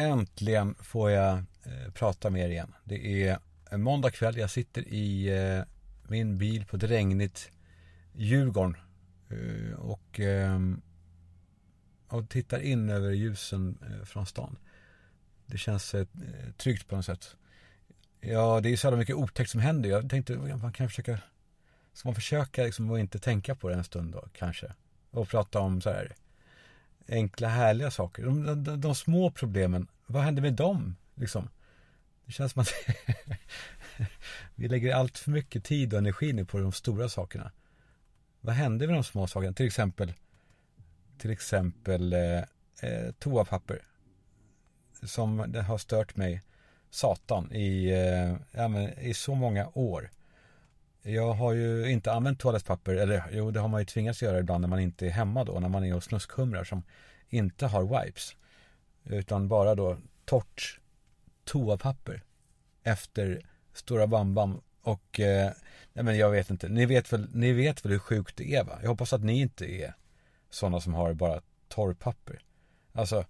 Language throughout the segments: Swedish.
Äntligen får jag eh, prata med er igen. Det är en måndag kväll. Jag sitter i eh, min bil på ett regnigt Djurgården. Eh, och, eh, och tittar in över ljusen eh, från stan. Det känns eh, tryggt på något sätt. Ja, det är så jävla mycket otäckt som händer. Jag tänkte, man kan försöka Ska man försöka liksom att inte tänka på det en stund då, kanske? Och prata om så här enkla härliga saker. De, de, de små problemen, vad händer med dem? Liksom? Det känns som att vi lägger allt för mycket tid och energi nu på de stora sakerna. Vad händer med de små sakerna? Till exempel, till exempel eh, eh, toapapper. Som det har stört mig satan i, eh, ja, men, i så många år. Jag har ju inte använt toalettpapper, eller jo det har man ju tvingats göra ibland när man inte är hemma då, när man är hos snuskhumrar som inte har wipes. Utan bara då torrt toapapper efter Stora Bambam och, eh, nej men jag vet inte, ni vet, väl, ni vet väl hur sjukt det är va? Jag hoppas att ni inte är sådana som har bara torrpapper. Alltså,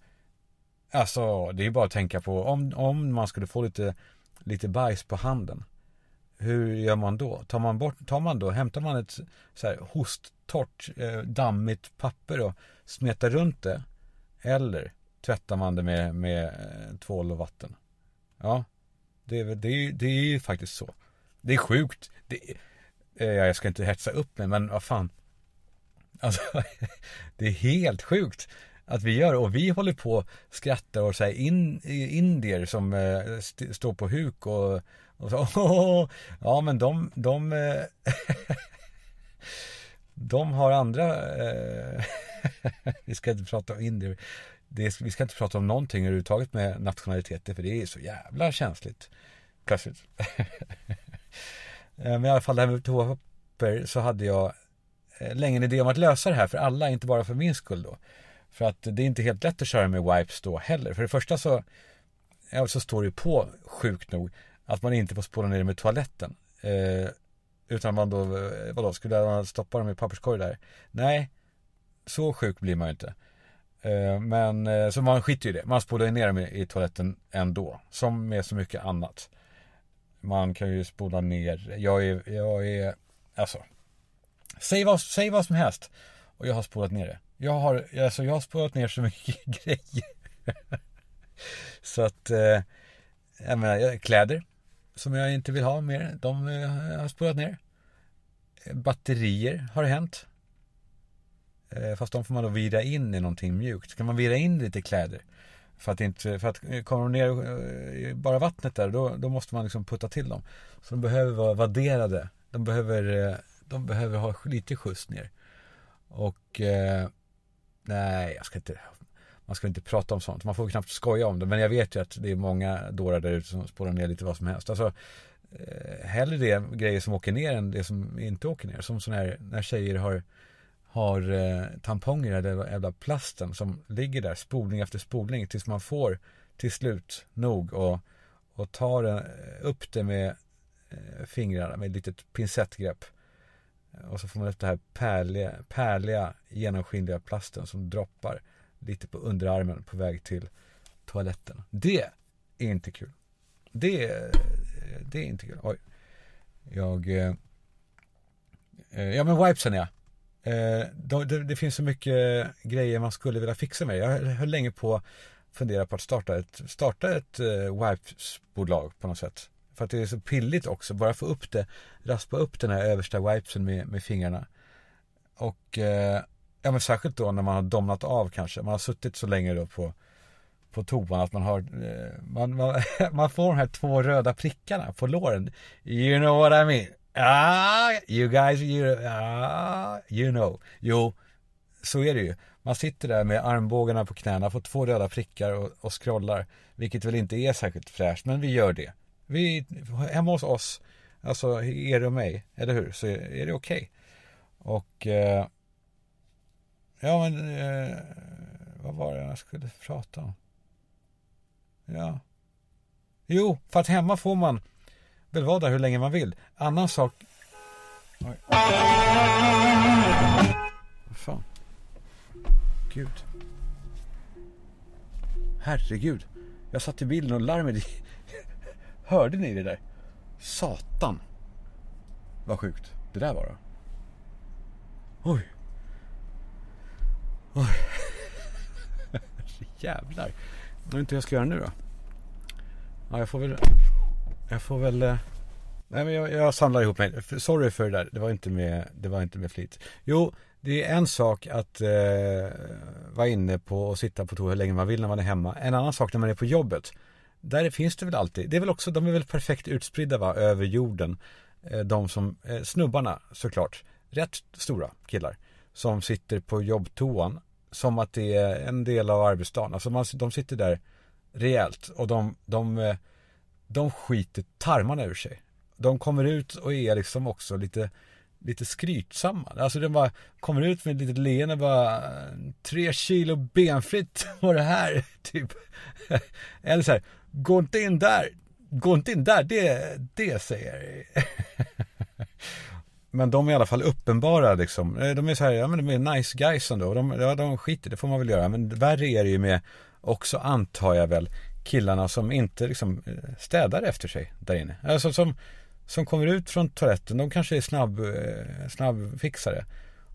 alltså det är ju bara att tänka på om, om man skulle få lite, lite bajs på handen hur gör man då? Tar man bort, tar man då, hämtar man ett så här hosttorrt, eh, dammigt papper och smetar runt det? Eller tvättar man det med, med eh, tvål och vatten? Ja, det, är, det, det är ju faktiskt så. Det är sjukt. Det, eh, jag ska inte hetsa upp mig, men vad fan. Alltså, det är helt sjukt att vi gör och vi håller på och skrattar och så här in, indier som eh, st står på huk och, och så, oh, ja men de, de, eh, de har andra, eh, vi ska inte prata om indier, det, vi ska inte prata om någonting överhuvudtaget med nationaliteter för det är så jävla känsligt. Plötsligt. men i alla fall det här med toapapper så hade jag länge en idé om att lösa det här för alla, inte bara för min skull då. För att det är inte helt lätt att köra med wipes då heller. För det första så, så står det på sjukt nog att man inte får spola ner det med toaletten. Eh, utan man då, eh, vadå, skulle man stoppa dem i papperskorg där? Nej, så sjuk blir man ju inte. Eh, men, eh, så man skiter ju i det. Man spolar ju ner dem i, i toaletten ändå. Som med så mycket annat. Man kan ju spola ner, jag är, jag är, alltså. Säg vad, säg vad som helst. Och jag har spolat ner det. Jag har, alltså jag har spolat ner så mycket grejer. så att, eh, jag menar, kläder som jag inte vill ha mer, de eh, har jag spolat ner. Batterier har det hänt. Eh, fast de får man då vira in i någonting mjukt. Kan man vira in lite kläder? För att inte, för att eh, kommer de ner eh, i bara vattnet där, då, då måste man liksom putta till dem. Så de behöver vara vadderade. De behöver, de behöver ha lite skjuts ner. Och Nej, jag ska inte man ska inte prata om sånt. Man får knappt skoja om det. Men jag vet ju att det är många dårar där ute som spårar ner lite vad som helst. Alltså, eh, hellre det grejer som åker ner än det som inte åker ner. Som sån här, när tjejer har, har eh, tamponger eller jävla plasten som ligger där spolning efter spolning tills man får till slut nog och, och tar eh, upp det med eh, fingrarna med ett litet pincettgrepp. Eh, och så får man upp det här pärliga, pärliga genomskinliga plasten som droppar lite på underarmen på väg till toaletten. Det är inte kul. Det, eh, det är inte kul. Oj. Jag... Eh, eh ja men wipesen ja. Eh, det, det, finns så mycket grejer man skulle vilja fixa med. Jag höll länge på att fundera på att starta ett, starta ett eh, wipesbolag på något sätt. För att det är så pilligt också. Bara få upp det, raspa upp den här översta wipesen med, med fingrarna. Och eh, ja men särskilt då när man har domnat av kanske. Man har suttit så länge då på, på toan att man har, eh, man, man, man, får de här två röda prickarna på låren. You know what I mean? Ah, you guys, you, ah, you know. Jo, så är det ju. Man sitter där med armbågarna på knäna, får två röda prickar och, och scrollar. Vilket väl inte är särskilt fräscht, men vi gör det. Vi, hemma hos oss, alltså er och mig, eller hur? Så är det okej. Okay. Och eh, Ja men eh, vad var det jag skulle prata om? Ja. Jo, för att hemma får man väl vara där hur länge man vill. Annan sak. Oj. Vad fan. Gud. Herregud. Jag satt i bilen och larmet Hörde ni det där? Satan. Vad sjukt det där var då. Oj. Oj. Jävlar. Jag vet inte hur jag ska göra nu då. Ja, jag får väl... Jag får väl... Eh, nej men jag, jag samlar ihop mig. Sorry för det där. Det var inte med, det var inte med flit. Jo, det är en sak att eh, vara inne på och sitta på toa hur länge man vill när man är hemma. En annan sak när man är på jobbet. Där finns det väl alltid. Det är väl också, de är väl perfekt utspridda va, över jorden. Eh, de som, eh, snubbarna såklart. Rätt stora killar. Som sitter på jobbtoan. Som att det är en del av arbetsdagen. Alltså man, de sitter där rejält. Och de, de, eh, de skiter tarmarna ur sig. De kommer ut och är liksom också lite lite skrytsamma. Alltså de bara kommer ut med ett litet leende bara tre kilo benfritt var det här, typ. Eller så här, gå inte in där, gå inte in där, det, det säger Men de är i alla fall uppenbara liksom. Eh, de är så här, ja men de är nice guys ändå. De, ja, de skiter, det får man väl göra. Men värre är det ju med också antar jag väl killarna som inte liksom eh, städar efter sig där inne. Alltså som som kommer ut från toaletten, de kanske är snabb, eh, snabbfixare.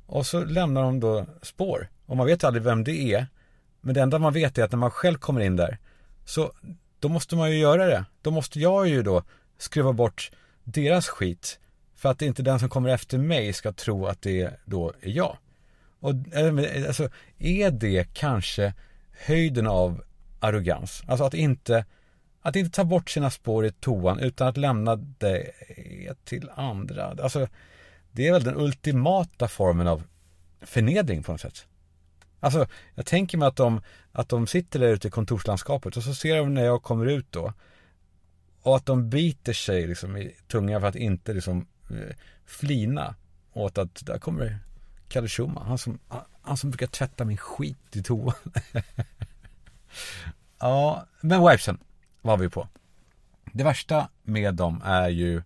Och så lämnar de då spår. Och man vet aldrig vem det är. Men det enda man vet är att när man själv kommer in där, så då måste man ju göra det. Då måste jag ju då skruva bort deras skit. För att inte den som kommer efter mig ska tro att det då är jag. Och alltså, är det kanske höjden av arrogans? Alltså att inte att inte ta bort sina spår i toan utan att lämna det till andra. Alltså, det är väl den ultimata formen av förnedring på något sätt. Alltså, jag tänker mig att de, att de sitter där ute i kontorslandskapet och så ser de när jag kommer ut då. Och att de biter sig liksom i tungan för att inte liksom eh, flina åt att där kommer Kalle Schumann, han som, han som brukar tvätta min skit i toan. ja, men wipesen var vi på. Det värsta med dem är ju,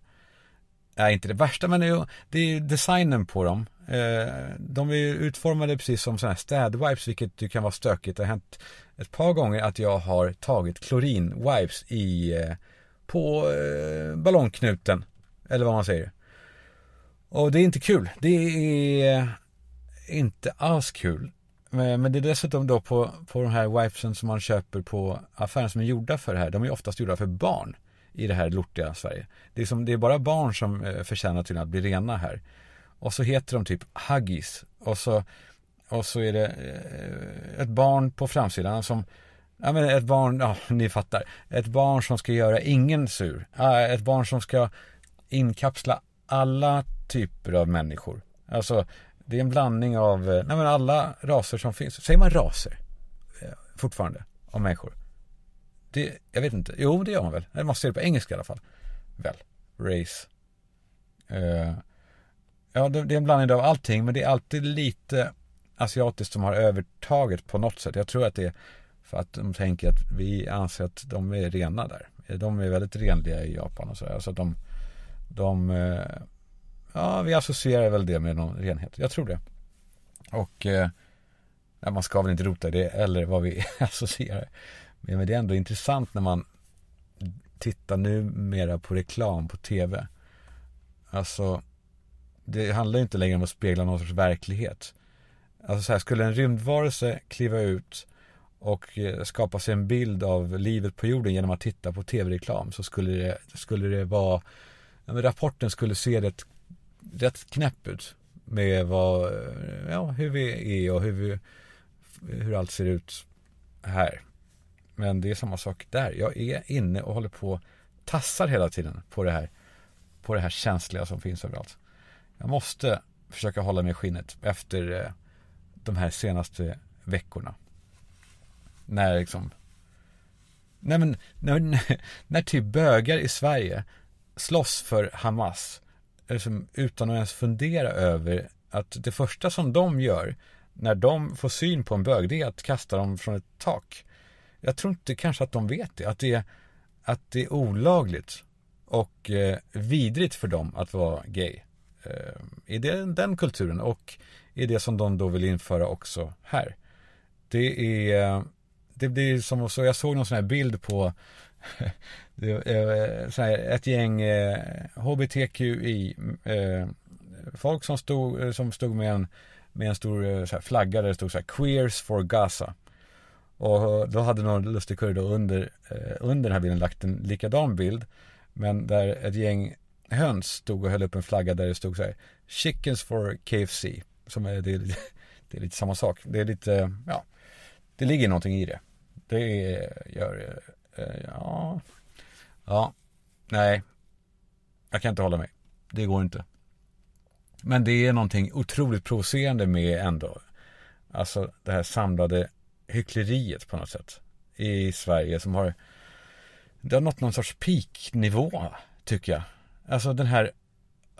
är inte det värsta, men det är ju designen på dem. Eh, de är ju utformade precis som sådana här städwipes, vilket ju kan vara stökigt. Det har hänt ett par gånger att jag har tagit klorinwipes i, eh, på eh, ballongknuten, eller vad man säger. Och det är inte kul. Det är inte alls kul. Men det är dessutom då på, på de här wipesen som man köper på affären som är gjorda för det här. De är oftast gjorda för barn i det här lortiga Sverige. Det är, som, det är bara barn som eh, förtjänar till att bli rena här. Och så heter de typ Huggies. Och så, och så är det eh, ett barn på framsidan som Ja men ett barn, ja ni fattar. Ett barn som ska göra ingen sur. Ah, ett barn som ska inkapsla alla typer av människor. Alltså det är en blandning av, eh, nej men alla raser som finns. Säger man raser? Eh, fortfarande, av människor. Det, jag vet inte. Jo, det gör man väl. Man ser det på engelska i alla fall. Väl. Race. Uh, ja, det, det, är en blandning av allting, men det är alltid lite asiatiskt som har övertaget på något sätt. Jag tror att det är för att de tänker att vi anser att de är rena där. Eh, de är väldigt renliga i Japan och sådär. Så att alltså, de, de eh, Ja, vi associerar väl det med någon renhet. Jag tror det. Och Ja, man ska väl inte rota i det eller vad vi associerar. Men det är ändå intressant när man tittar numera på reklam på tv. Alltså, det handlar ju inte längre om att spegla någon sorts verklighet. Alltså så här, skulle en rymdvarelse kliva ut och eh, skapa sig en bild av livet på jorden genom att titta på tv-reklam så skulle det, skulle det vara, ja, men rapporten skulle se rätt, rätt knäpp ut med vad, eh, ja, hur vi är och hur, vi, hur allt ser ut här. Men det är samma sak där. Jag är inne och håller på tassar hela tiden på det här på det här känsliga som finns överallt. Jag måste försöka hålla mig i skinnet efter eh, de här senaste veckorna. När liksom Nej men när, när typ bögar i Sverige slåss för Hamas liksom, utan att ens fundera över att det första som de gör när de får syn på en bög, det är att kasta dem från ett tak. Jag tror inte kanske att de vet det, att det är, att det är olagligt och eh, vidrigt för dem att vara gay. Eh, I den, den kulturen och i det som de då vill införa också här. Det är, det blir som så, jag såg någon sån här bild på eh, så här, ett gäng eh, HBTQI eh, folk som stod, eh, som stod med en, med en stor eh, så här, flagga där det stod så här Queers for Gaza. Och eh, då hade någon lustig kurre då under, eh, under den här bilden lagt en likadan bild. Men där ett gäng höns stod och höll upp en flagga där det stod så här Chickens for KFC. Som är, det, är, det är lite samma sak. Det är lite, ja, det ligger någonting i det. Det gör, eh, eh, ja, ja, nej, jag kan inte hålla mig. Det går inte. Men det är någonting otroligt provocerande med ändå, alltså det här samlade hyckleriet på något sätt i Sverige som har det har nått någon sorts peaknivå tycker jag. Alltså den här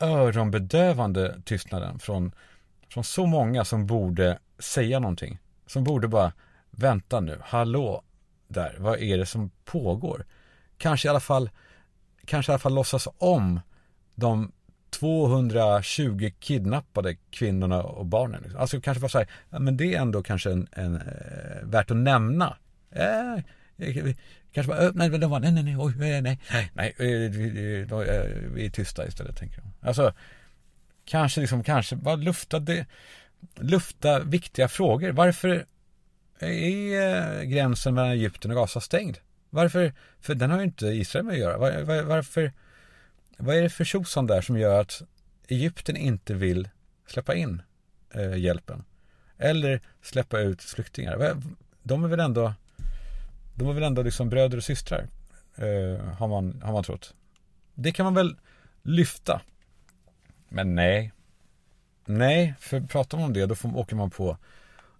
öronbedövande tystnaden från, från så många som borde säga någonting. Som borde bara, vänta nu, hallå där, vad är det som pågår? Kanske i alla fall, kanske i alla fall låtsas om de 220 kidnappade kvinnorna och barnen. Liksom. Alltså kanske bara så ja, men det är ändå kanske en, en eh, värt att nämna. Eh, eh kanske bara, nej, de var, nej, nej, nej, oj, nej, nej, nej, eh, vi, eh, vi är tysta istället, tänker jag. Alltså, kanske liksom, kanske bara lufta det, lufta viktiga frågor. Varför är gränsen mellan Egypten och Gaza stängd? Varför? För den har ju inte Israel med att göra. Var, var, varför? Vad är det för tjosan där som gör att Egypten inte vill släppa in eh, hjälpen? Eller släppa ut flyktingar? De är väl ändå De är väl ändå liksom bröder och systrar? Eh, har, man, har man trott. Det kan man väl lyfta. Men nej. Nej, för pratar man om det då får, åker man på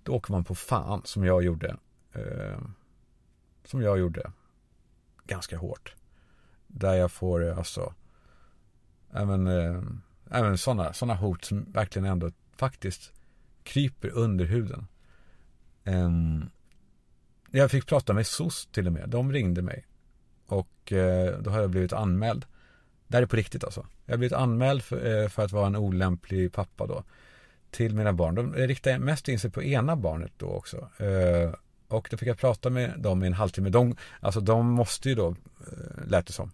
Då åker man på fan som jag gjorde. Eh, som jag gjorde. Ganska hårt. Där jag får eh, alltså även, eh, även sådana såna hot som verkligen ändå faktiskt kryper under huden. Um, jag fick prata med SOS till och med. De ringde mig. Och eh, då har jag blivit anmäld. Det här är på riktigt alltså. Jag har blivit anmäld för, eh, för att vara en olämplig pappa då. Till mina barn. De riktade mest in sig på ena barnet då också. Eh, och då fick jag prata med dem i en halvtimme. De, alltså de måste ju då, eh, lät det som,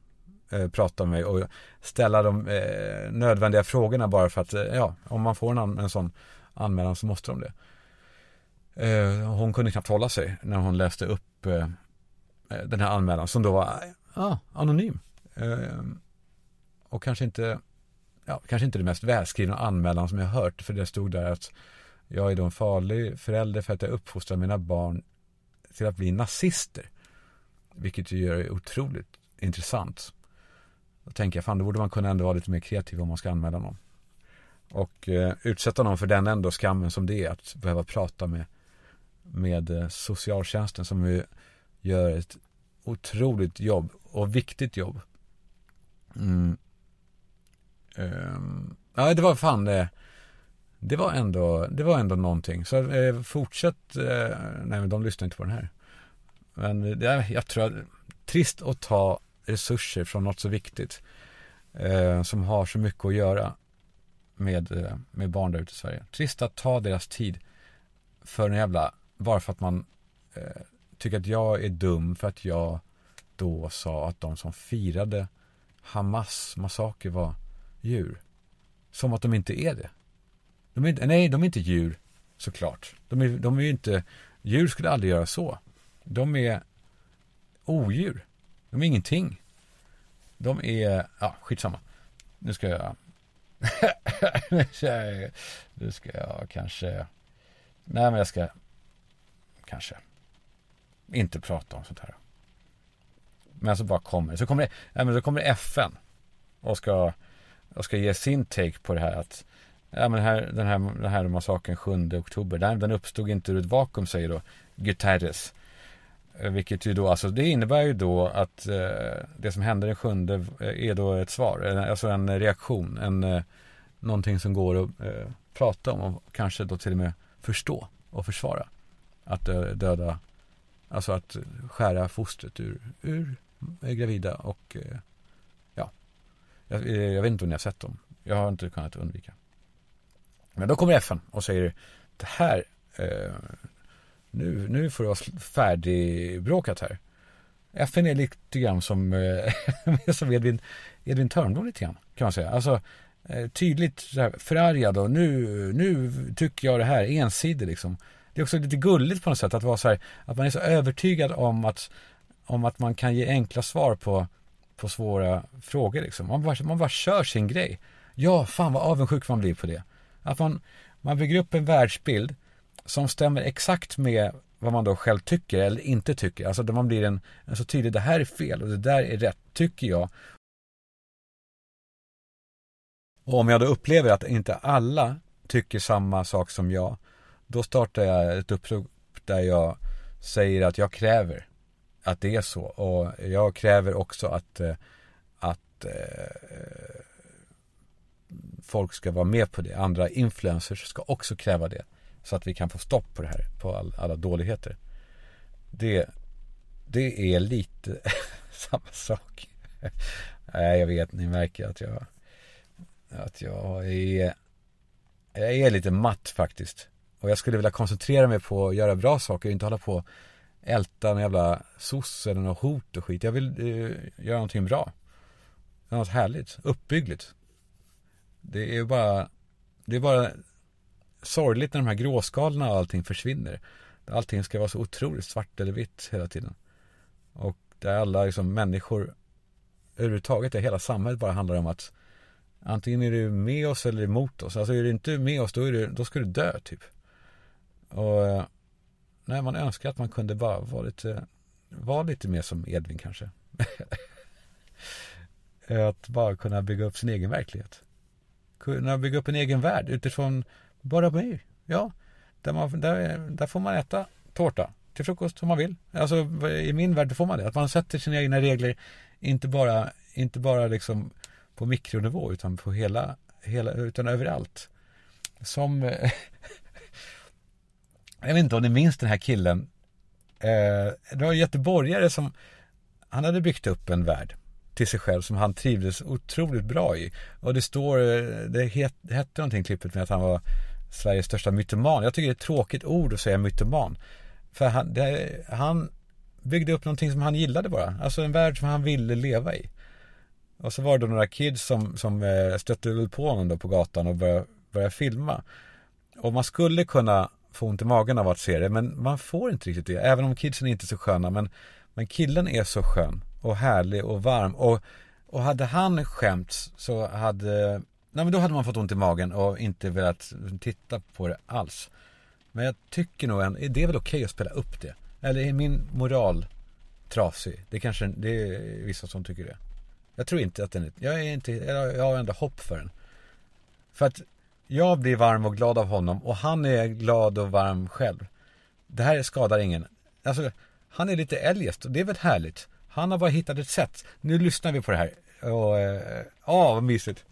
eh, prata med mig och ställa de eh, nödvändiga frågorna bara för att, eh, ja, om man får en, en sån anmälan så måste de det. Eh, hon kunde knappt hålla sig när hon läste upp eh, eh den här anmälan som då var ah, anonym. Ehm, och kanske inte, ja, kanske inte det mest välskrivna anmälan som jag hört, för det stod där att jag är då en farlig förälder för att jag uppfostrar mina barn till att bli nazister. Vilket ju gör det otroligt intressant. Då tänker jag, fan då borde man kunna ändå vara lite mer kreativ om man ska anmäla någon. Och eh, utsätta någon för den ändå skammen som det är att behöva prata med, med eh, socialtjänsten som ju gör ett otroligt jobb och viktigt jobb. Mm. Um, ja, det var fan det. det var ändå, det var ändå någonting. Så eh, fortsätt, eh, nej men de lyssnar inte på den här. Men eh, det, jag tror att, trist att ta resurser från något så viktigt. Eh, som har så mycket att göra med, eh, med barn där ute i Sverige. Trist att ta deras tid för en jävla, bara för att man eh, tycker att jag är dum för att jag då sa att de som firade Hamas massaker var djur. Som att de inte är det. De är inte, nej, de är inte djur, såklart. De är, de är ju inte, djur skulle aldrig göra så. De är odjur. De är ingenting. De är, ja skitsamma. Nu ska jag, nu ska jag kanske, nej men jag ska kanske inte prata om sånt här. Men så bara kommer så kommer det, nej men så kommer det FN och ska, och ska ge sin take på det här att Ja men här, den här, den här massakern 7 oktober, den, den uppstod inte ur ett vakuum säger då Guterres. Eh, vilket ju då, alltså det innebär ju då att eh, det som hände den sjunde eh, är då ett svar, alltså en reaktion, en, eh, någonting som går att eh, prata om och kanske då till och med förstå och försvara. Att döda, alltså att skära fostret ur, ur eh, gravida och eh, ja, jag, jag vet inte om ni har sett dem. Jag har inte kunnat undvika. Men då kommer FN och säger det här eh, nu, nu får det vara färdigbråkat här. FN är lite grann som, eh, som Edvin, Edvin Törnblom lite grann kan man säga. Alltså eh, tydligt så här, förargad och nu, nu tycker jag det här ensidigt liksom. Det är också lite gulligt på något sätt att vara så här, att man är så övertygad om att, om att man kan ge enkla svar på, på svåra frågor liksom. Man bara, man bara kör sin grej. Ja, fan vad avundsjuk man blir på det. Att man, man bygger upp en världsbild som stämmer exakt med vad man då själv tycker eller inte tycker. Alltså där man blir en, en så tydlig, det här är fel och det där är rätt, tycker jag. Och om jag då upplever att inte alla tycker samma sak som jag, då startar jag ett upprop där jag säger att jag kräver att det är så. Och jag kräver också att, eh, att eh, folk ska vara med på det. Andra influencers ska också kräva det. Så att vi kan få stopp på det här, på all, alla dåligheter. Det, det är lite samma sak. Nej, jag vet, ni märker att jag, att jag är, jag är lite matt faktiskt. Och jag skulle vilja koncentrera mig på att göra bra saker och inte hålla på älta någon jävla soss eller något hot och skit. Jag vill eh, göra någonting bra. Något härligt, uppbyggligt. Det är bara, det är bara sorgligt när de här gråskalorna och allting försvinner. Allting ska vara så otroligt svart eller vitt hela tiden. Och där alla liksom människor överhuvudtaget, det hela samhället bara handlar om att antingen är du med oss eller emot oss. Alltså är du inte med oss då, är du, då ska du dö typ. Och eh, nej, man önskar att man kunde bara vara lite, vara lite mer som Edvin kanske. att bara kunna bygga upp sin egen verklighet. Kunna bygga upp en egen värld utifrån bara mig. Ja, där, man, där, där får man äta tårta till frukost om man vill. Alltså i min värld får man det. Att man sätter sina egna regler inte bara, inte bara liksom på mikronivå utan på hela, hela utan överallt. Som eh, jag vet inte om ni minns den här killen. Eh, det var en göteborgare som han hade byggt upp en värld till sig själv som han trivdes otroligt bra i. Och det står, eh, det, het, det hette någonting klippet med att han var Sveriges största mytoman. Jag tycker det är ett tråkigt ord att säga mytoman. För han, det, han byggde upp någonting som han gillade bara. Alltså en värld som han ville leva i. Och så var det då några kids som, som eh, stötte väl på honom då på gatan och började, började filma. Och man skulle kunna få ont i magen av att se det, men man får inte riktigt det. Även om kidsen är inte är så sköna, men, men killen är så skön och härlig och varm. Och, och hade han skämts så hade Nej men då hade man fått ont i magen och inte velat titta på det alls. Men jag tycker nog ändå, det är väl okej okay att spela upp det. Eller är min moral trasig? Det kanske, det är vissa som tycker det. Jag tror inte att den är, jag är inte, jag har ändå hopp för den. För att jag blir varm och glad av honom och han är glad och varm själv. Det här skadar ingen. Alltså, han är lite eljest och det är väl härligt. Han har bara hittat ett sätt. Nu lyssnar vi på det här. Och, eh, ja, vad mysigt.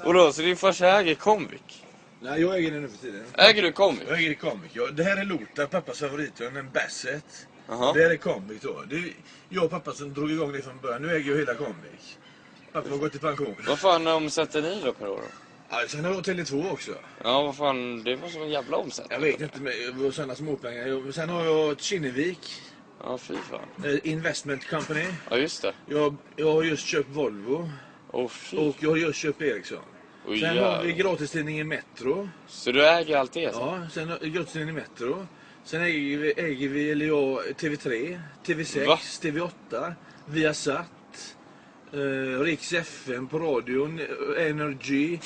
Och då, så din farsa äger Comvik? Nej, jag äger den nu för tiden. Äger du Comvik? Jag äger Comvik. Ja, det här är Lota, pappas favorithund, en Basset. Jaha. Det här är Comvik då. Det är jag och pappa som drog igång det från början. Nu äger jag hela Comvik. Pappa har gått i pension. Vad fan omsätter ni då per år? Då? Ja, sen har jag Tele2 också. Ja, vad fan, det var som en jävla omsättning. Jag vet inte, med sådana småpengar. Sen har jag Kinnevik. Ja, fy fan. Eh, Investment Company. Ja, just det. Jag, jag har just köpt Volvo. Fy. Och jag har just köpt Ericsson. Oj, Sen jävlar. har vi gratistidningen Metro. Så du äger allt det? Så? Ja, sen gratistidningen Metro. Sen äger vi, äger vi eller jag, TV3, TV6, Va? TV8, Viasat. Uh, Riks FM på radion, eh, Energy,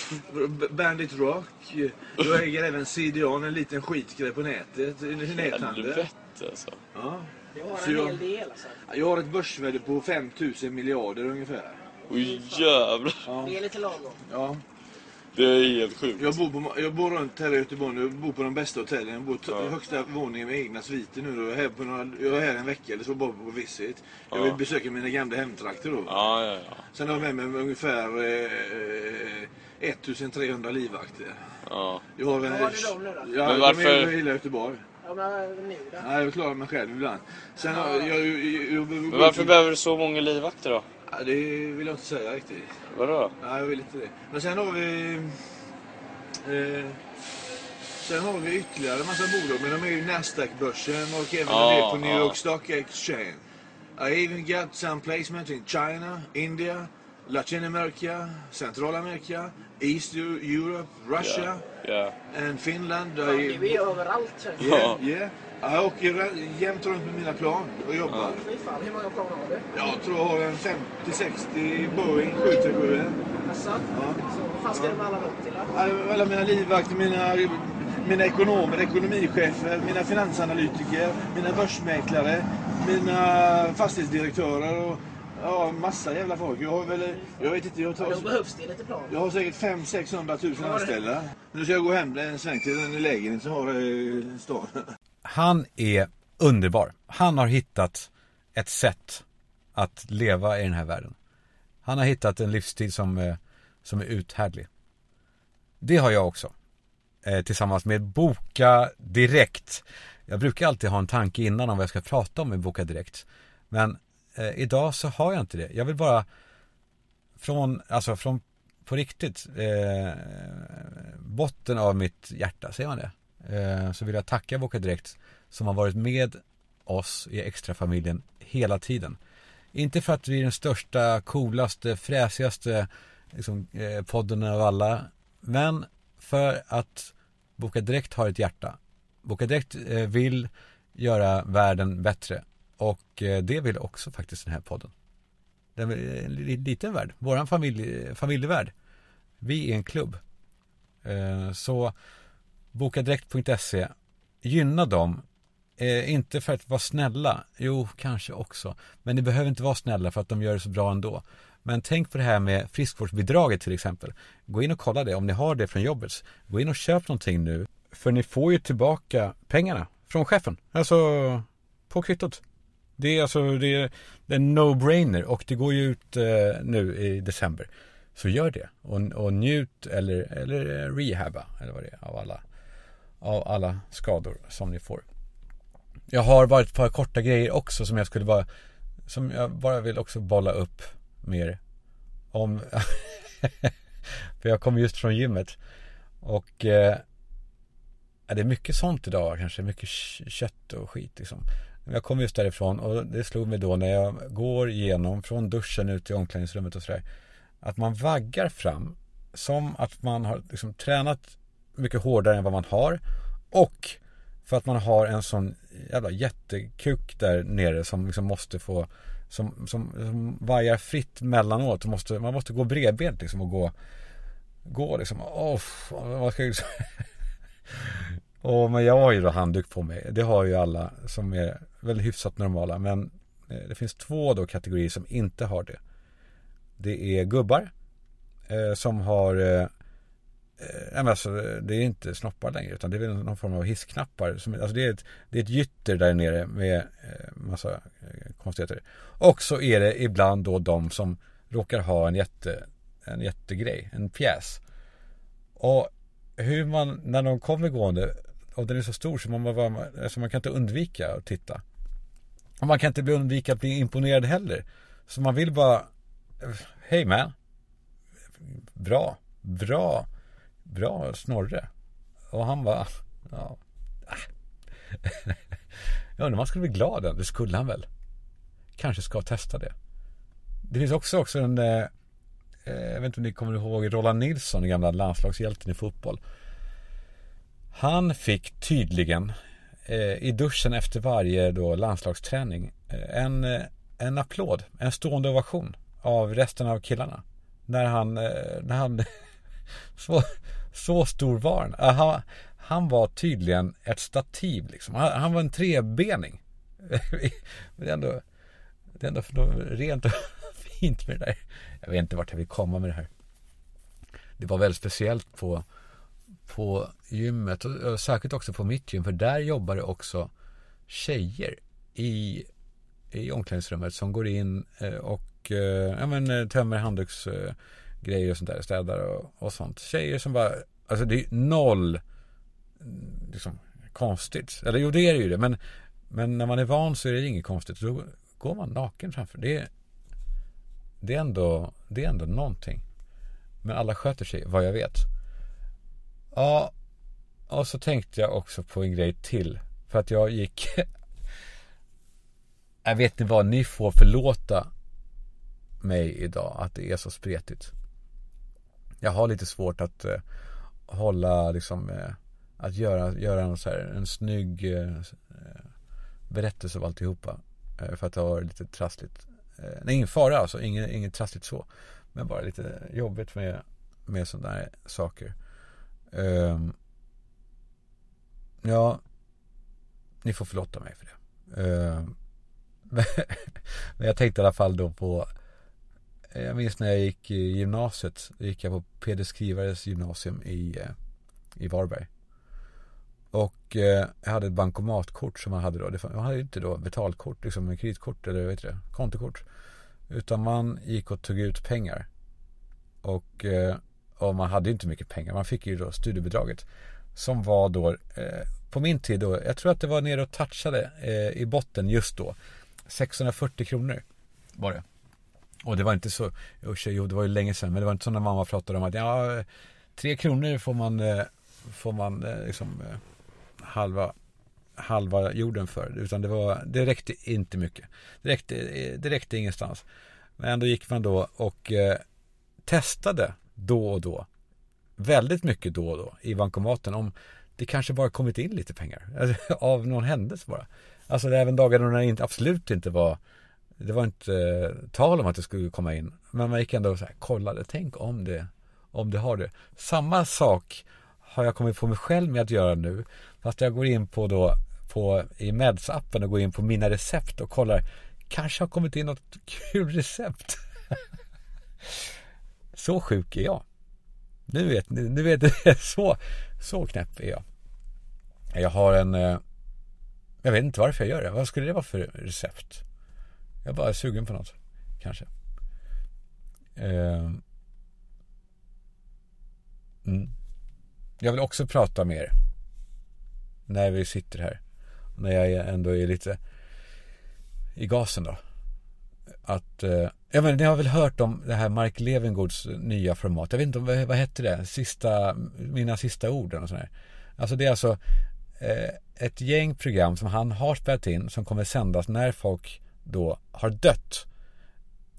Bandit Rock. Jag äger även CDON, en liten skitgrej på nätet, näthandel. Helvete alltså. Ja. Jag har Så en jag- hel del alltså. Jag har ett börsvärde på 5000 miljarder ungefär. Oj jävlar. Det är lite lagom. Ja. Det är helt sjukt. Jag bor, på, jag bor runt här i Göteborg nu. Jag bor på de bästa hotellen. Jag bor Ja. ja. högsta våningen med egna sviter nu. Jag, är här på några, jag är här en vecka eller så bara på visit. Jag vill Ja. besöka mina gamla hemtrakter då. Ja, ja, ja. Sen har jag med mig ungefär eh, 1300 livvakter. ja. Jag har, Vad har du dem nu då? Ja, Men de varför- är över hela Göteborg. Ja, men nu då? Nej, jag klarar mig själv ibland. Sen har jag... jag, jag, jag Men varför behöver du så många livvakter då? Ja, det vill jag inte säga riktigt. Vadå? Nej, jag vill inte det. Men sen har vi... Eh, Sen har vi ytterligare en massa bolag, men de är ju Nasdaq-börsen och även Ja, en del på New ja. York Stock Exchange. I even got some placement in China, India, Latin America, Centralamerika, East Eu- Europe, Russia Ja. and Finland. Fan, I, du är överallt. det. yeah, yeah. Jag åker jämt runt med mina plan och jobbar. Fy fan, hur många plan har du? Jag tror jag har en 50-60 Boeing 737. Jaså? Ja. Så vad fan ska du med alla dem till då? Alla mina livvakter, mina, mina ekonomer, ekonomichefer, mina finansanalytiker, mina börsmäklare, mina fastighetsdirektörer och ja, massa jävla folk. Jag har väl, jag vet inte, jag, Ja, då tar, behövs det lite plan. jag har säkert 500 000 var det? anställda. Nu ska jag gå hem en sväng till en lägenhet som har eh, stan. Han är underbar. Han har hittat ett sätt att leva i den här världen. Han har hittat en livsstil som, eh, som är uthärdlig. Det har jag också. Eh, tillsammans med Boka Direkt. Jag brukar alltid ha en tanke innan om vad jag ska prata om med Boka Direkt. Men eh, idag så har jag inte det. Jag vill bara från, alltså från på riktigt eh, botten av mitt hjärta, säger man det? Eh, så vill jag tacka Boka Direkt som har varit med oss i extrafamiljen hela tiden. Inte för att vi är den största, coolaste, fräsigaste liksom, eh, podden av alla. Men för att Boka Direkt har ett hjärta. Boka Direkt eh, vill göra världen bättre. Och eh, det vill också faktiskt den här podden. Det är eh, en liten värld. Våran familj, eh, familjevärld. Vi är en klubb. Eh, Så bokadirekt.se Gynna dem. Eh, inte för att vara snälla. Jo, kanske också. Men ni behöver inte vara snälla för att de gör det så bra ändå. Men tänk på det här med friskvårdsbidraget till exempel. Gå in och kolla det om ni har det från jobbet. Gå in och köp någonting nu. För ni får ju tillbaka pengarna från chefen. Alltså på kvittot. Det är alltså det är, det är en no-brainer och det går ju ut eh, nu i december. Så gör det och, och njut eller, eller rehabba eller vad det är av alla, av alla skador som ni får. Jag har bara ett par korta grejer också som jag skulle bara som jag bara vill också bolla upp mer om för jag kommer just från gymmet och eh, ja, det är mycket sånt idag kanske, mycket kött och skit liksom. Jag kom just därifrån och det slog mig då när jag går igenom från duschen ut i omklädningsrummet och sådär. Att man vaggar fram som att man har liksom tränat mycket hårdare än vad man har. Och för att man har en sån jävla jättekuk där nere som liksom måste få som, som, som vajar fritt mellanåt. Man måste, man måste gå bredbent liksom och gå Gå liksom, åh, vad ska jag liksom Och men jag har ju då handduk på mig. Det har ju alla som är väl hyfsat normala. Men eh, det finns två då kategorier som inte har det. Det är gubbar eh, som har eh, eh, alltså, det är inte snoppar längre utan det är väl någon form av hissknappar. Som, alltså det, är ett, det är ett gytter där nere med eh, massa eh, konstigheter. Och så är det ibland då de som råkar ha en jätte en jättegrej, en pjäs. Och hur man, när de kommer gående och den är så stor så man, bara, alltså man kan inte undvika att titta. Och man kan inte undvika att bli imponerad heller. Så man vill bara Hej man Bra, bra, bra Snorre. Och han bara Ja. Jag undrar om han skulle bli glad än. Det. Skulle han väl. Kanske ska testa det. Det finns också, också en eh, eh, Jag vet inte om ni kommer ihåg Roland Nilsson, den gamla landslagshjälten i fotboll. Han fick tydligen eh, I duschen efter varje då landslagsträning eh, En, eh, en applåd, en stående ovation Av resten av killarna. När han, eh, när han så, så stor var han. Äh, han Han var tydligen ett stativ liksom. Han, han var en trebening. Det är ändå Det är ändå rent och fint med det där. Jag vet inte vart jag vill komma med det här. Det var väldigt speciellt på På gymmet och, och särskilt också på mitt gym för där jobbar det också Tjejer i i omklädningsrummet som går in eh, och eh, ja, men, eh, tömmer handduks grejer och sånt där, städar och, och sånt. Tjejer som bara, alltså det är noll mm, liksom, konstigt. Eller jo, det är det ju det. Men, men när man är van så är det inget konstigt. Då går man naken framför. Det är, det är, ändå, det är ändå någonting. Men alla sköter sig, vad jag vet. Ja, och så tänkte jag också på en grej till. För att jag gick... jag vet inte vad, ni får förlåta mig idag att det är så spretigt. Jag har lite svårt att eh, hålla liksom eh, att göra, göra en, så här, en snygg eh, berättelse av alltihopa. Eh, för att det har varit lite trassligt. Eh, nej, ingen fara alltså, inget, inget trassligt så. Men bara lite jobbigt med, med sådana här saker. Ehm, ja, ni får förlåta mig för det. Ehm, men jag tänkte i alla fall då på Eh, jag minns när jag gick i gymnasiet Då gick jag på Peder Skrivares gymnasium i, eh, i Varberg. Och eh, jag hade ett bankomatkort som man hade då. Man hade ju inte då betalkort, liksom med kreditkort eller vad heter det, kontokort. Utan man gick och tog ut pengar. Och, eh, och man hade inte mycket pengar. Man fick ju då studiebidraget. Som var då eh, På min tid då, jag tror att det var nere och touchade eh, i botten just då. 640 kronor var det. Och det var inte så, usch, jo det var ju länge sedan, men det var inte så när mamma pratade om att ja, tre kronor får man, eh, får man eh, liksom eh, halva, halva jorden för. Utan det var, det räckte inte mycket. Det räckte, det räckte ingenstans. Men ändå gick man då och eh, testade då och då, väldigt mycket då och då i bankomaten om det kanske bara kommit in lite pengar. Alltså, av någon händelse bara. Alltså även dagar när det inte, absolut inte var det var inte eh, tal om att det skulle komma in. Men man gick ändå och så här, kollade, tänk om det Om det har det. Samma sak har jag kommit på mig själv med att göra nu. Fast jag går in på då på, I Meds-appen och går in på mina recept och kollar Kanske har kommit in något kul recept. Så sjuk är jag. Nu vet ni, nu vet ni, så, så knäpp är jag. Jag har en eh, jag vet inte varför jag gör det. Vad skulle det vara för recept? Jag är bara sugen på något. Kanske. Ehm. Mm. Jag vill också prata med er. När vi sitter här. När jag ändå är lite i gasen då. Att, eh, jag vet, ni har väl hört om det här Mark Levengoods nya format. Jag vet inte, vad, vad hette det? Sista, mina sista ord och sådär. Alltså det är alltså Eh, ett gäng program som han har spelat in som kommer sändas när folk då har dött.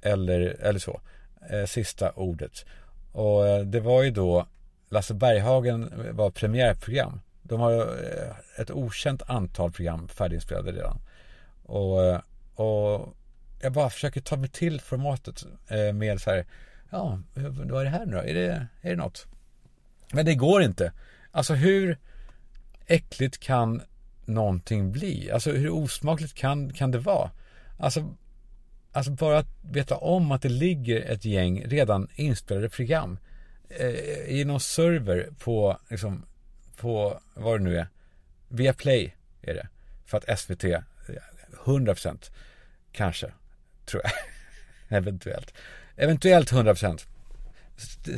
Eller, eller så. Eh, sista ordet. Och eh, det var ju då Lasse Berghagen eh, var premiärprogram. De har eh, ett okänt antal program färdiginspelade redan. Och, eh, och jag bara försöker ta mig till formatet med så här, ja, vad är det här nu då? Är det, är det något? Men det går inte. Alltså hur äckligt kan någonting bli? Alltså hur osmakligt kan, kan det vara? Alltså, alltså bara att veta om att det ligger ett gäng redan inspelade program eh, i någon server på, liksom, på vad det nu är. Via Play är det. För att SVT, 100% eh, kanske, tror jag. Eventuellt. Eventuellt 100%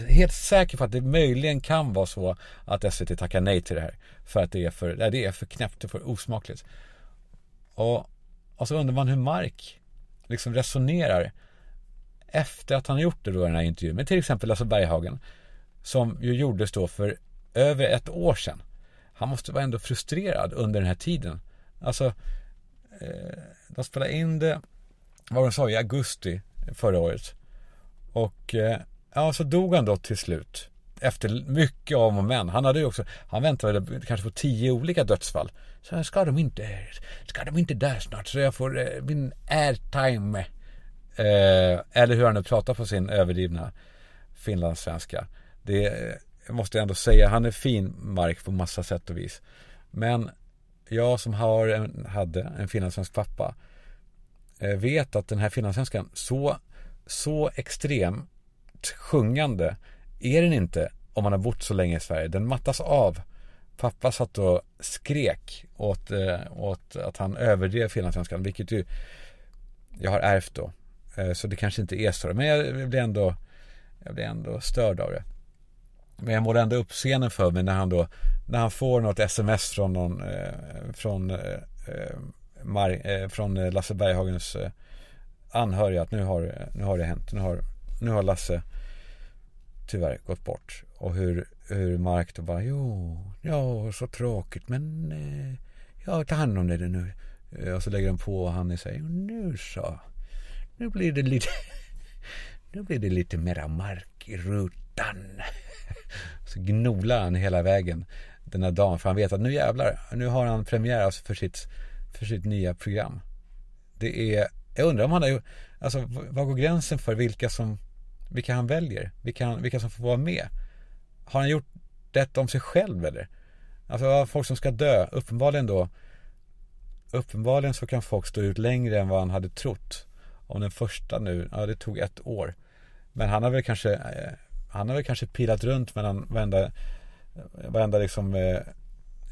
helt säker på att det möjligen kan vara så att SVT tackar nej till det här. För att det är för, det är för knäppt, och för osmakligt. Och, och så undrar man hur Mark liksom resonerar efter att han har gjort det då i den här intervjun med till exempel Lasse Berghagen. Som ju gjordes då för över ett år sedan. Han måste vara ändå frustrerad under den här tiden. Alltså, eh, de spelade in det, vad de sa, i augusti förra året. Och eh, Ja, så dog han då till slut. Efter mycket om och men. Han hade ju också, han väntade kanske på tio olika dödsfall. Så ska de inte, ska de inte dö snart så jag får eh, min airtime. Eh, eller hur han nu pratar på sin överdrivna finlandssvenska. Det eh, måste jag ändå säga, han är fin Mark på massa sätt och vis. Men jag som har en, hade en finlandssvensk pappa eh, vet att den här finlandssvenskan så, så extremt sjungande är den inte om man har bott så länge i Sverige. Den mattas av. Pappa satt och skrek åt, eh, åt att han överdrev finlandssvenskan, vilket ju jag har ärvt då. Eh, så det kanske inte är så. Men jag blir ändå, jag blir ändå störd av det. Men jag målade ändå upp scenen för mig när han då, när han får något sms från någon, eh, från, eh, Mar, från Lasse Berghagens anhöriga att nu har, nu har det hänt. Nu har, nu har Lasse tyvärr gått bort. Och hur, hur Mark då bara, jo, ja, så tråkigt, men eh, ja, ta hand om det nu. Eh, och så lägger han på och han säger, nu så, nu blir det lite, nu blir det lite mera mark i rutan. Så gnolar han hela vägen den här dagen, för han vet att nu jävlar, nu har han premiär alltså för sitt, för sitt nya program. Det är, jag undrar om han har gjort, alltså vad går gränsen för vilka som, vilka han väljer? Vilka, han, vilka som får vara med? Har han gjort detta om sig själv eller? Alltså folk som ska dö, uppenbarligen då Uppenbarligen så kan folk stå ut längre än vad han hade trott Om den första nu, ja det tog ett år Men han har väl kanske eh, Han har väl kanske pilat runt mellan varenda Varenda liksom eh,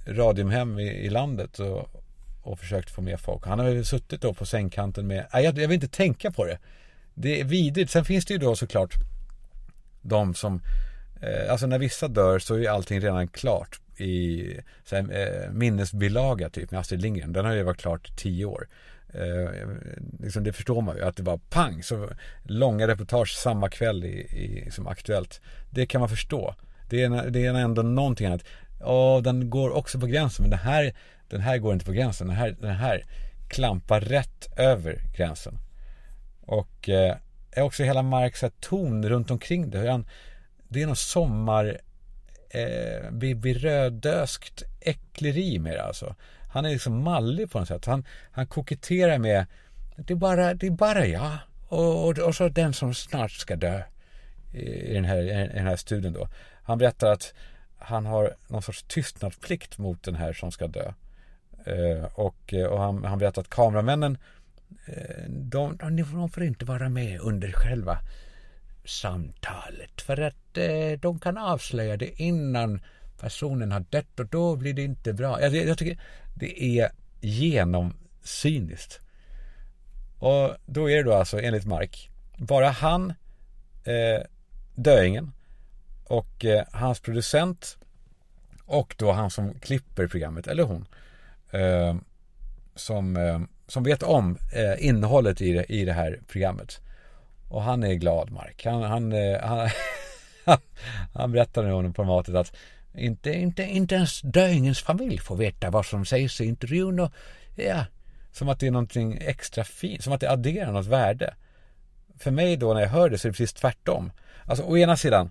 Radiumhem i, i landet och, och försökt få med folk Han har väl suttit då på sängkanten med Nej jag, jag vill inte tänka på det det är vidrigt, sen finns det ju då såklart De som eh, Alltså när vissa dör så är allting redan klart i så här, eh, minnesbilaga typ med Astrid Lindgren. Den har ju varit klart i tio år. Eh, liksom det förstår man ju att det var pang så långa reportage samma kväll i, i, som Aktuellt. Det kan man förstå. Det är, det är ändå någonting annat. Ja, den går också på gränsen men den här, den här går inte på gränsen. Den här, den här klampar rätt över gränsen. Och eh, också hela Marks ton runt omkring det. Hur han, det är någon sommar eh, Bibi Rödöskt äckleri med det alltså. Han är liksom mallig på något sätt. Han, han koketterar med det är bara, det är bara jag och, och, och så den som snart ska dö i den här, i den här studien då. Han berättar att han har någon sorts tystnadsplikt mot den här som ska dö. Eh, och och han, han berättar att kameramännen eh, Eh, de, de, de får inte vara med under själva samtalet. För att eh, de kan avslöja det innan personen har dött och då blir det inte bra. Jag, jag tycker det är genomsyniskt. Och då är det då alltså enligt Mark bara han, eh, döingen och eh, hans producent och då han som klipper programmet, eller hon, eh, som, eh, som vet om eh, innehållet i det, i det här programmet. Och han är glad Mark. Han, han, eh, han, han berättar nu honom på matet att inte, inte, inte ens döingens familj får veta vad som sägs i intervjun och ja, som att det är någonting extra fint, som att det adderar något värde. För mig då när jag hör det så är det precis tvärtom. Alltså å ena sidan,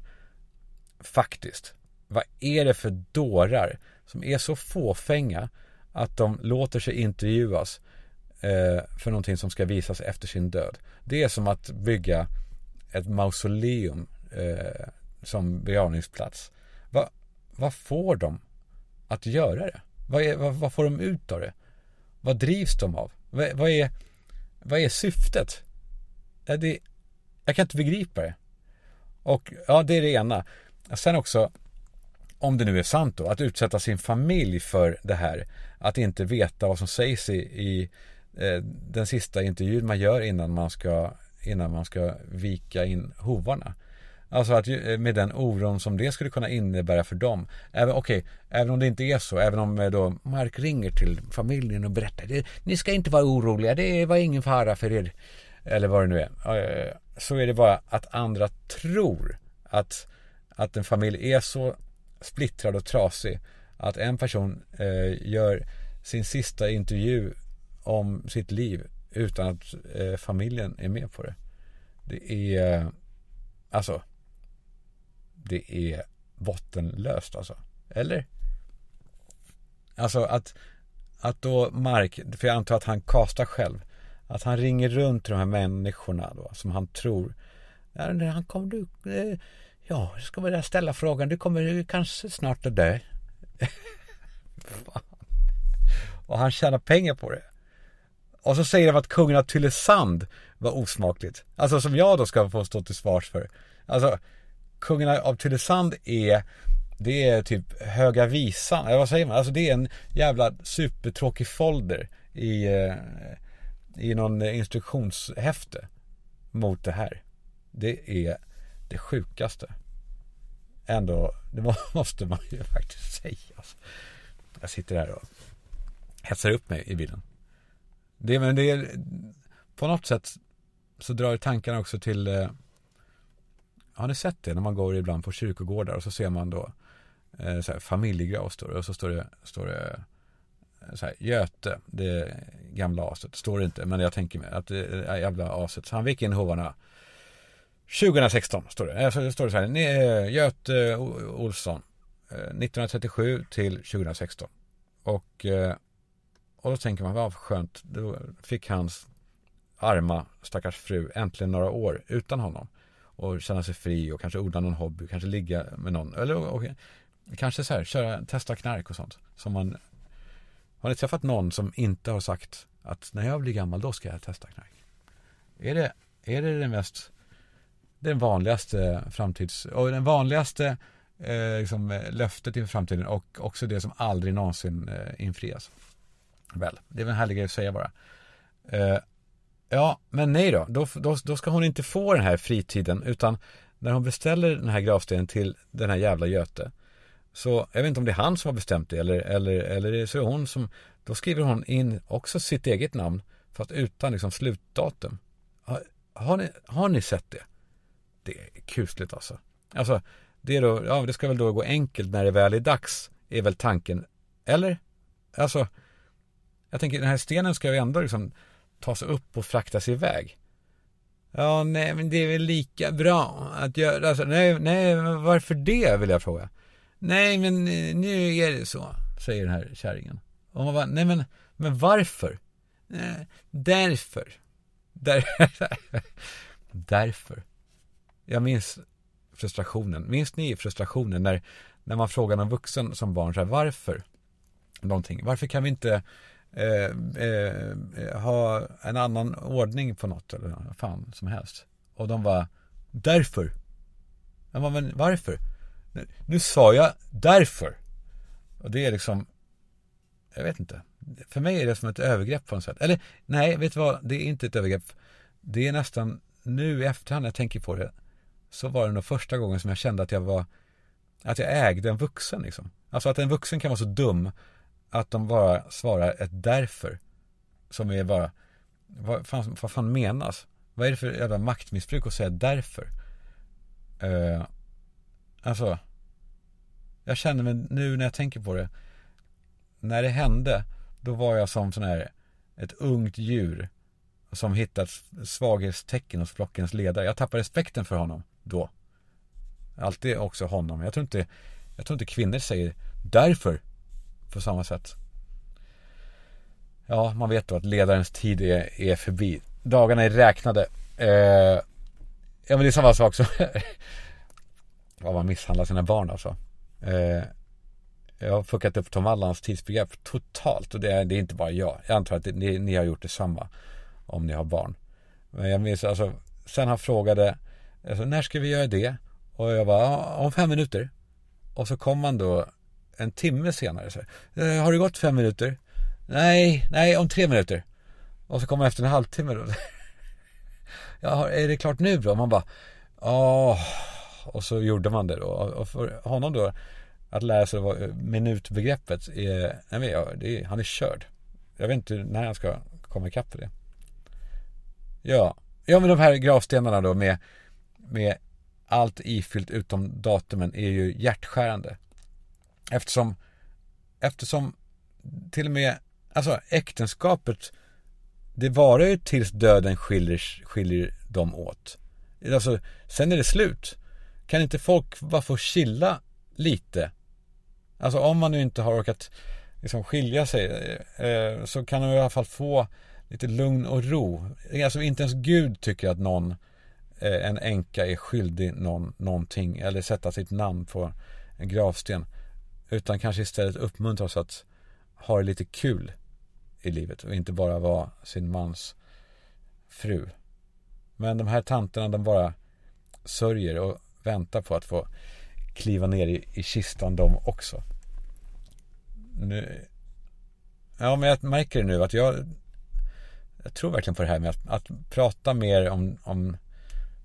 faktiskt, vad är det för dårar som är så fåfänga att de låter sig intervjuas Eh, för någonting som ska visas efter sin död. Det är som att bygga ett mausoleum eh, som begravningsplats. Va, vad får de att göra det? Vad, är, vad, vad, får de ut av det? Vad drivs de av? Vad, vad är, vad är syftet? Är det, jag kan inte begripa det. Och ja, det är det ena. Sen också, om det nu är sant då, att utsätta sin familj för det här. Att inte veta vad som sägs i, i Eh, den sista intervjun man gör innan man ska, innan man ska vika in hovarna. Alltså att eh, med den oron som det skulle kunna innebära för dem. Även, okej, även om det inte är så, även om eh, då Mark ringer till familjen och berättar Ni ska inte vara oroliga, det var ingen fara för er. Eller vad det nu är. Så är det bara att andra tror att, att en familj är så splittrad och trasig. Att en person eh, gör sin sista intervju om sitt liv utan att eh, familjen är med på det. Det är, alltså, det är bottenlöst alltså. Eller? Alltså att, att då Mark, för jag antar att han kastar själv, att han ringer runt till de här människorna då, som han tror, han kommer du, eh, ja, jag ska väl ställa frågan, du kommer kanske snart att dö. Fan. Och han tjänar pengar på det. Och så säger de att kungen av Tylösand var osmakligt. Alltså som jag då ska få stå till svars för. Alltså, kungen av Tylösand är det är typ Höga Visan, eller vad säger man? Alltså det är en jävla supertråkig folder i, eh, i någon instruktionshäfte mot det här. Det är det sjukaste. Ändå, det måste man ju faktiskt säga. Jag sitter här och hetsar upp mig i bilen. Det, men det är, på något sätt så drar tankarna också till eh, har ni sett det när man går ibland på kyrkogårdar och så ser man då eh, så här, familjegrav står det och så står det, står det eh, så här, Göte, det gamla aset, står det inte, men jag tänker mig att det är jävla aset. Så han vek in hovarna 2016 står det. Eh, så står det så här, eh, Göte Olsson, 1937 till 2016. Och, eh, och då tänker man, vad skönt, då fick hans arma stackars fru äntligen några år utan honom. Och känna sig fri och kanske odla någon hobby, kanske ligga med någon. Eller och, och, kanske så här, köra, testa knark och sånt. Som man, har ni träffat någon som inte har sagt att när jag blir gammal då ska jag testa knark? Är det, är det den mest, den vanligaste framtids, och den vanligaste eh, liksom, eh, löftet inför framtiden och också det som aldrig någonsin eh, infrias? Väl, det är väl en härlig grej att säga bara. Eh, Ja, men nej då. Då, då. då ska hon inte få den här fritiden utan när hon beställer den här gravstenen till den här jävla Göte så, jag vet inte om det är han som har bestämt det eller, eller, eller så är hon som Då skriver hon in också sitt eget namn fast utan liksom slutdatum har, har, ni, har ni sett det? Det är kusligt alltså Alltså, det är då, ja det ska väl då gå enkelt när det väl är dags Är väl tanken Eller? Alltså jag tänker den här stenen ska ju ändå liksom tas upp och fraktas iväg. Ja, nej, men det är väl lika bra att göra, alltså, nej, nej, men varför det vill jag fråga. Nej, men eh, nu är det så, säger den här kärringen. Och man bara, nej men, men varför? Nej, därför. Där, därför. Jag minns frustrationen. Minns ni frustrationen när, när man frågar någon vuxen som barn så här, varför? Någonting. Varför kan vi inte Eh, eh, eh, ha en annan ordning på något eller vad fan som helst. Och de var därför. Jag bara, men varför? Nu, nu sa jag därför. Och det är liksom, jag vet inte. För mig är det som ett övergrepp på något sätt. Eller nej, vet du vad? Det är inte ett övergrepp. Det är nästan nu i efterhand när jag tänker på det. Så var det nog första gången som jag kände att jag var, att jag ägde en vuxen liksom. Alltså att en vuxen kan vara så dum att de bara svarar ett därför. Som är bara, vad fan, vad fan menas? Vad är det för jävla maktmissbruk att säga därför? Uh, alltså, jag känner mig nu när jag tänker på det. När det hände, då var jag som sån här, ett ungt djur. Som hittat svaghetstecken hos flockens ledare. Jag tappade respekten för honom då. Alltid också honom. Jag tror inte, jag tror inte kvinnor säger därför på samma sätt. Ja, man vet då att ledarens tid är, är förbi. Dagarna är räknade. Eh, ja, men det är samma sak som vad man misshandlar sina barn alltså. Eh, jag har fuckat upp Tom Allans tidsbegrepp totalt och det är, det är inte bara jag. Jag antar att det, ni, ni har gjort detsamma om ni har barn. Men jag minns alltså, sen han frågade, alltså, när ska vi göra det? Och jag bara, om fem minuter. Och så kom man då en timme senare så här, eh, Har det gått fem minuter? Nej, nej om tre minuter. Och så kommer man efter en halvtimme då. Ja, är det klart nu då? Man bara, ja. Och så gjorde man det då. Och för honom då, att lära sig minutbegreppet är, nej men det är, han är körd. Jag vet inte när han ska komma ikapp för det. Ja, ja men de här gravstenarna då med, med allt ifyllt utom datumen är ju hjärtskärande. Eftersom, eftersom till och med, alltså äktenskapet, det varar ju tills döden skiljer, skiljer dem åt. Alltså, sen är det slut. Kan inte folk bara få chilla lite? Alltså om man nu inte har orkat liksom skilja sig eh, så kan de i alla fall få lite lugn och ro. Alltså inte ens Gud tycker att någon, eh, en änka är skyldig någon, någonting eller sätta sitt namn på en gravsten. Utan kanske istället uppmuntra oss att ha det lite kul i livet och inte bara vara sin mans fru. Men de här tanterna de bara sörjer och väntar på att få kliva ner i, i kistan de också. Nu, ja men jag märker det nu att jag jag tror verkligen på det här med att, att prata mer om, om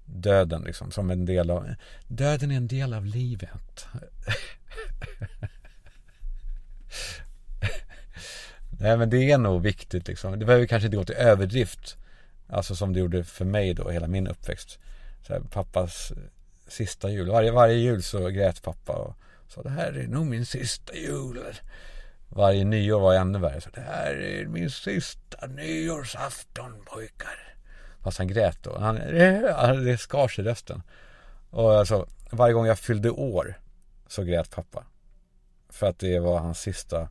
döden liksom som en del av döden är en del av livet. Nej men det är nog viktigt liksom. Det behöver kanske inte gå till överdrift. Alltså som det gjorde för mig då, hela min uppväxt. Så här, pappas sista jul. Varje, varje jul så grät pappa och sa det här är nog min sista jul. Varje nyår var ännu värre. Så det här är min sista nyårsafton pojkar. Fast han grät då. Han, det skar sig rösten. Och alltså, varje gång jag fyllde år så grät pappa. För att det var hans sista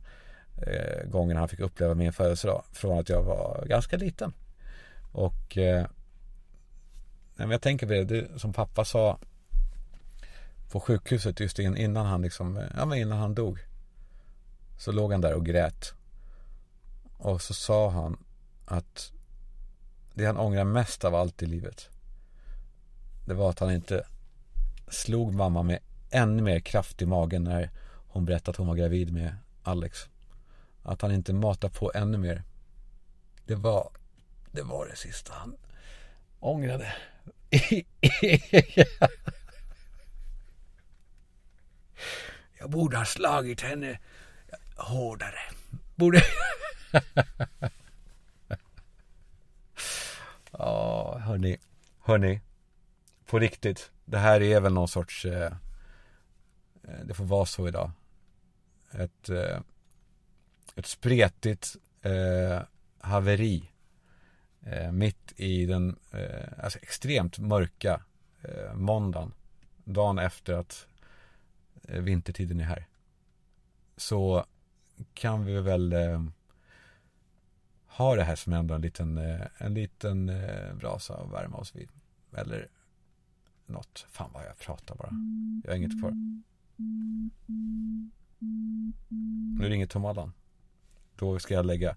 eh, gången han fick uppleva min födelsedag. Från att jag var ganska liten. Och eh, jag tänker på det, det, som pappa sa på sjukhuset just innan han liksom, ja men innan han dog. Så låg han där och grät. Och så sa han att det han ångrar mest av allt i livet. Det var att han inte slog mamma med ännu mer kraft i magen när hon berättade att hon var gravid med Alex. Att han inte matade på ännu mer. Det var det, var det sista han ångrade. Jag borde ha slagit henne hårdare. Borde... Ja, hörni. Hörni. På riktigt. Det här är väl någon sorts... Eh, eh det får vara så idag. Ett, eh, ett spretigt eh, haveri. Eh, mitt i den eh, alltså extremt mörka eh, måndagen. Dagen efter att eh, vintertiden är här. Så kan vi väl eh, ha det här som ändå en liten, eh, en liten eh, brasa att värma oss vid. Eller något. Fan vad jag pratar bara. Jag har inget kvar. Nu ringer Tom Allan. Då ska jag lägga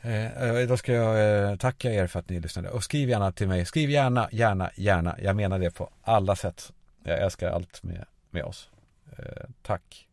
eh, eh Då ska jag eh, tacka er för att ni lyssnade. Och skriv gärna till mig. Skriv gärna, gärna, gärna. Jag menar det på alla sätt. Jag älskar allt med, med oss. Eh, tack.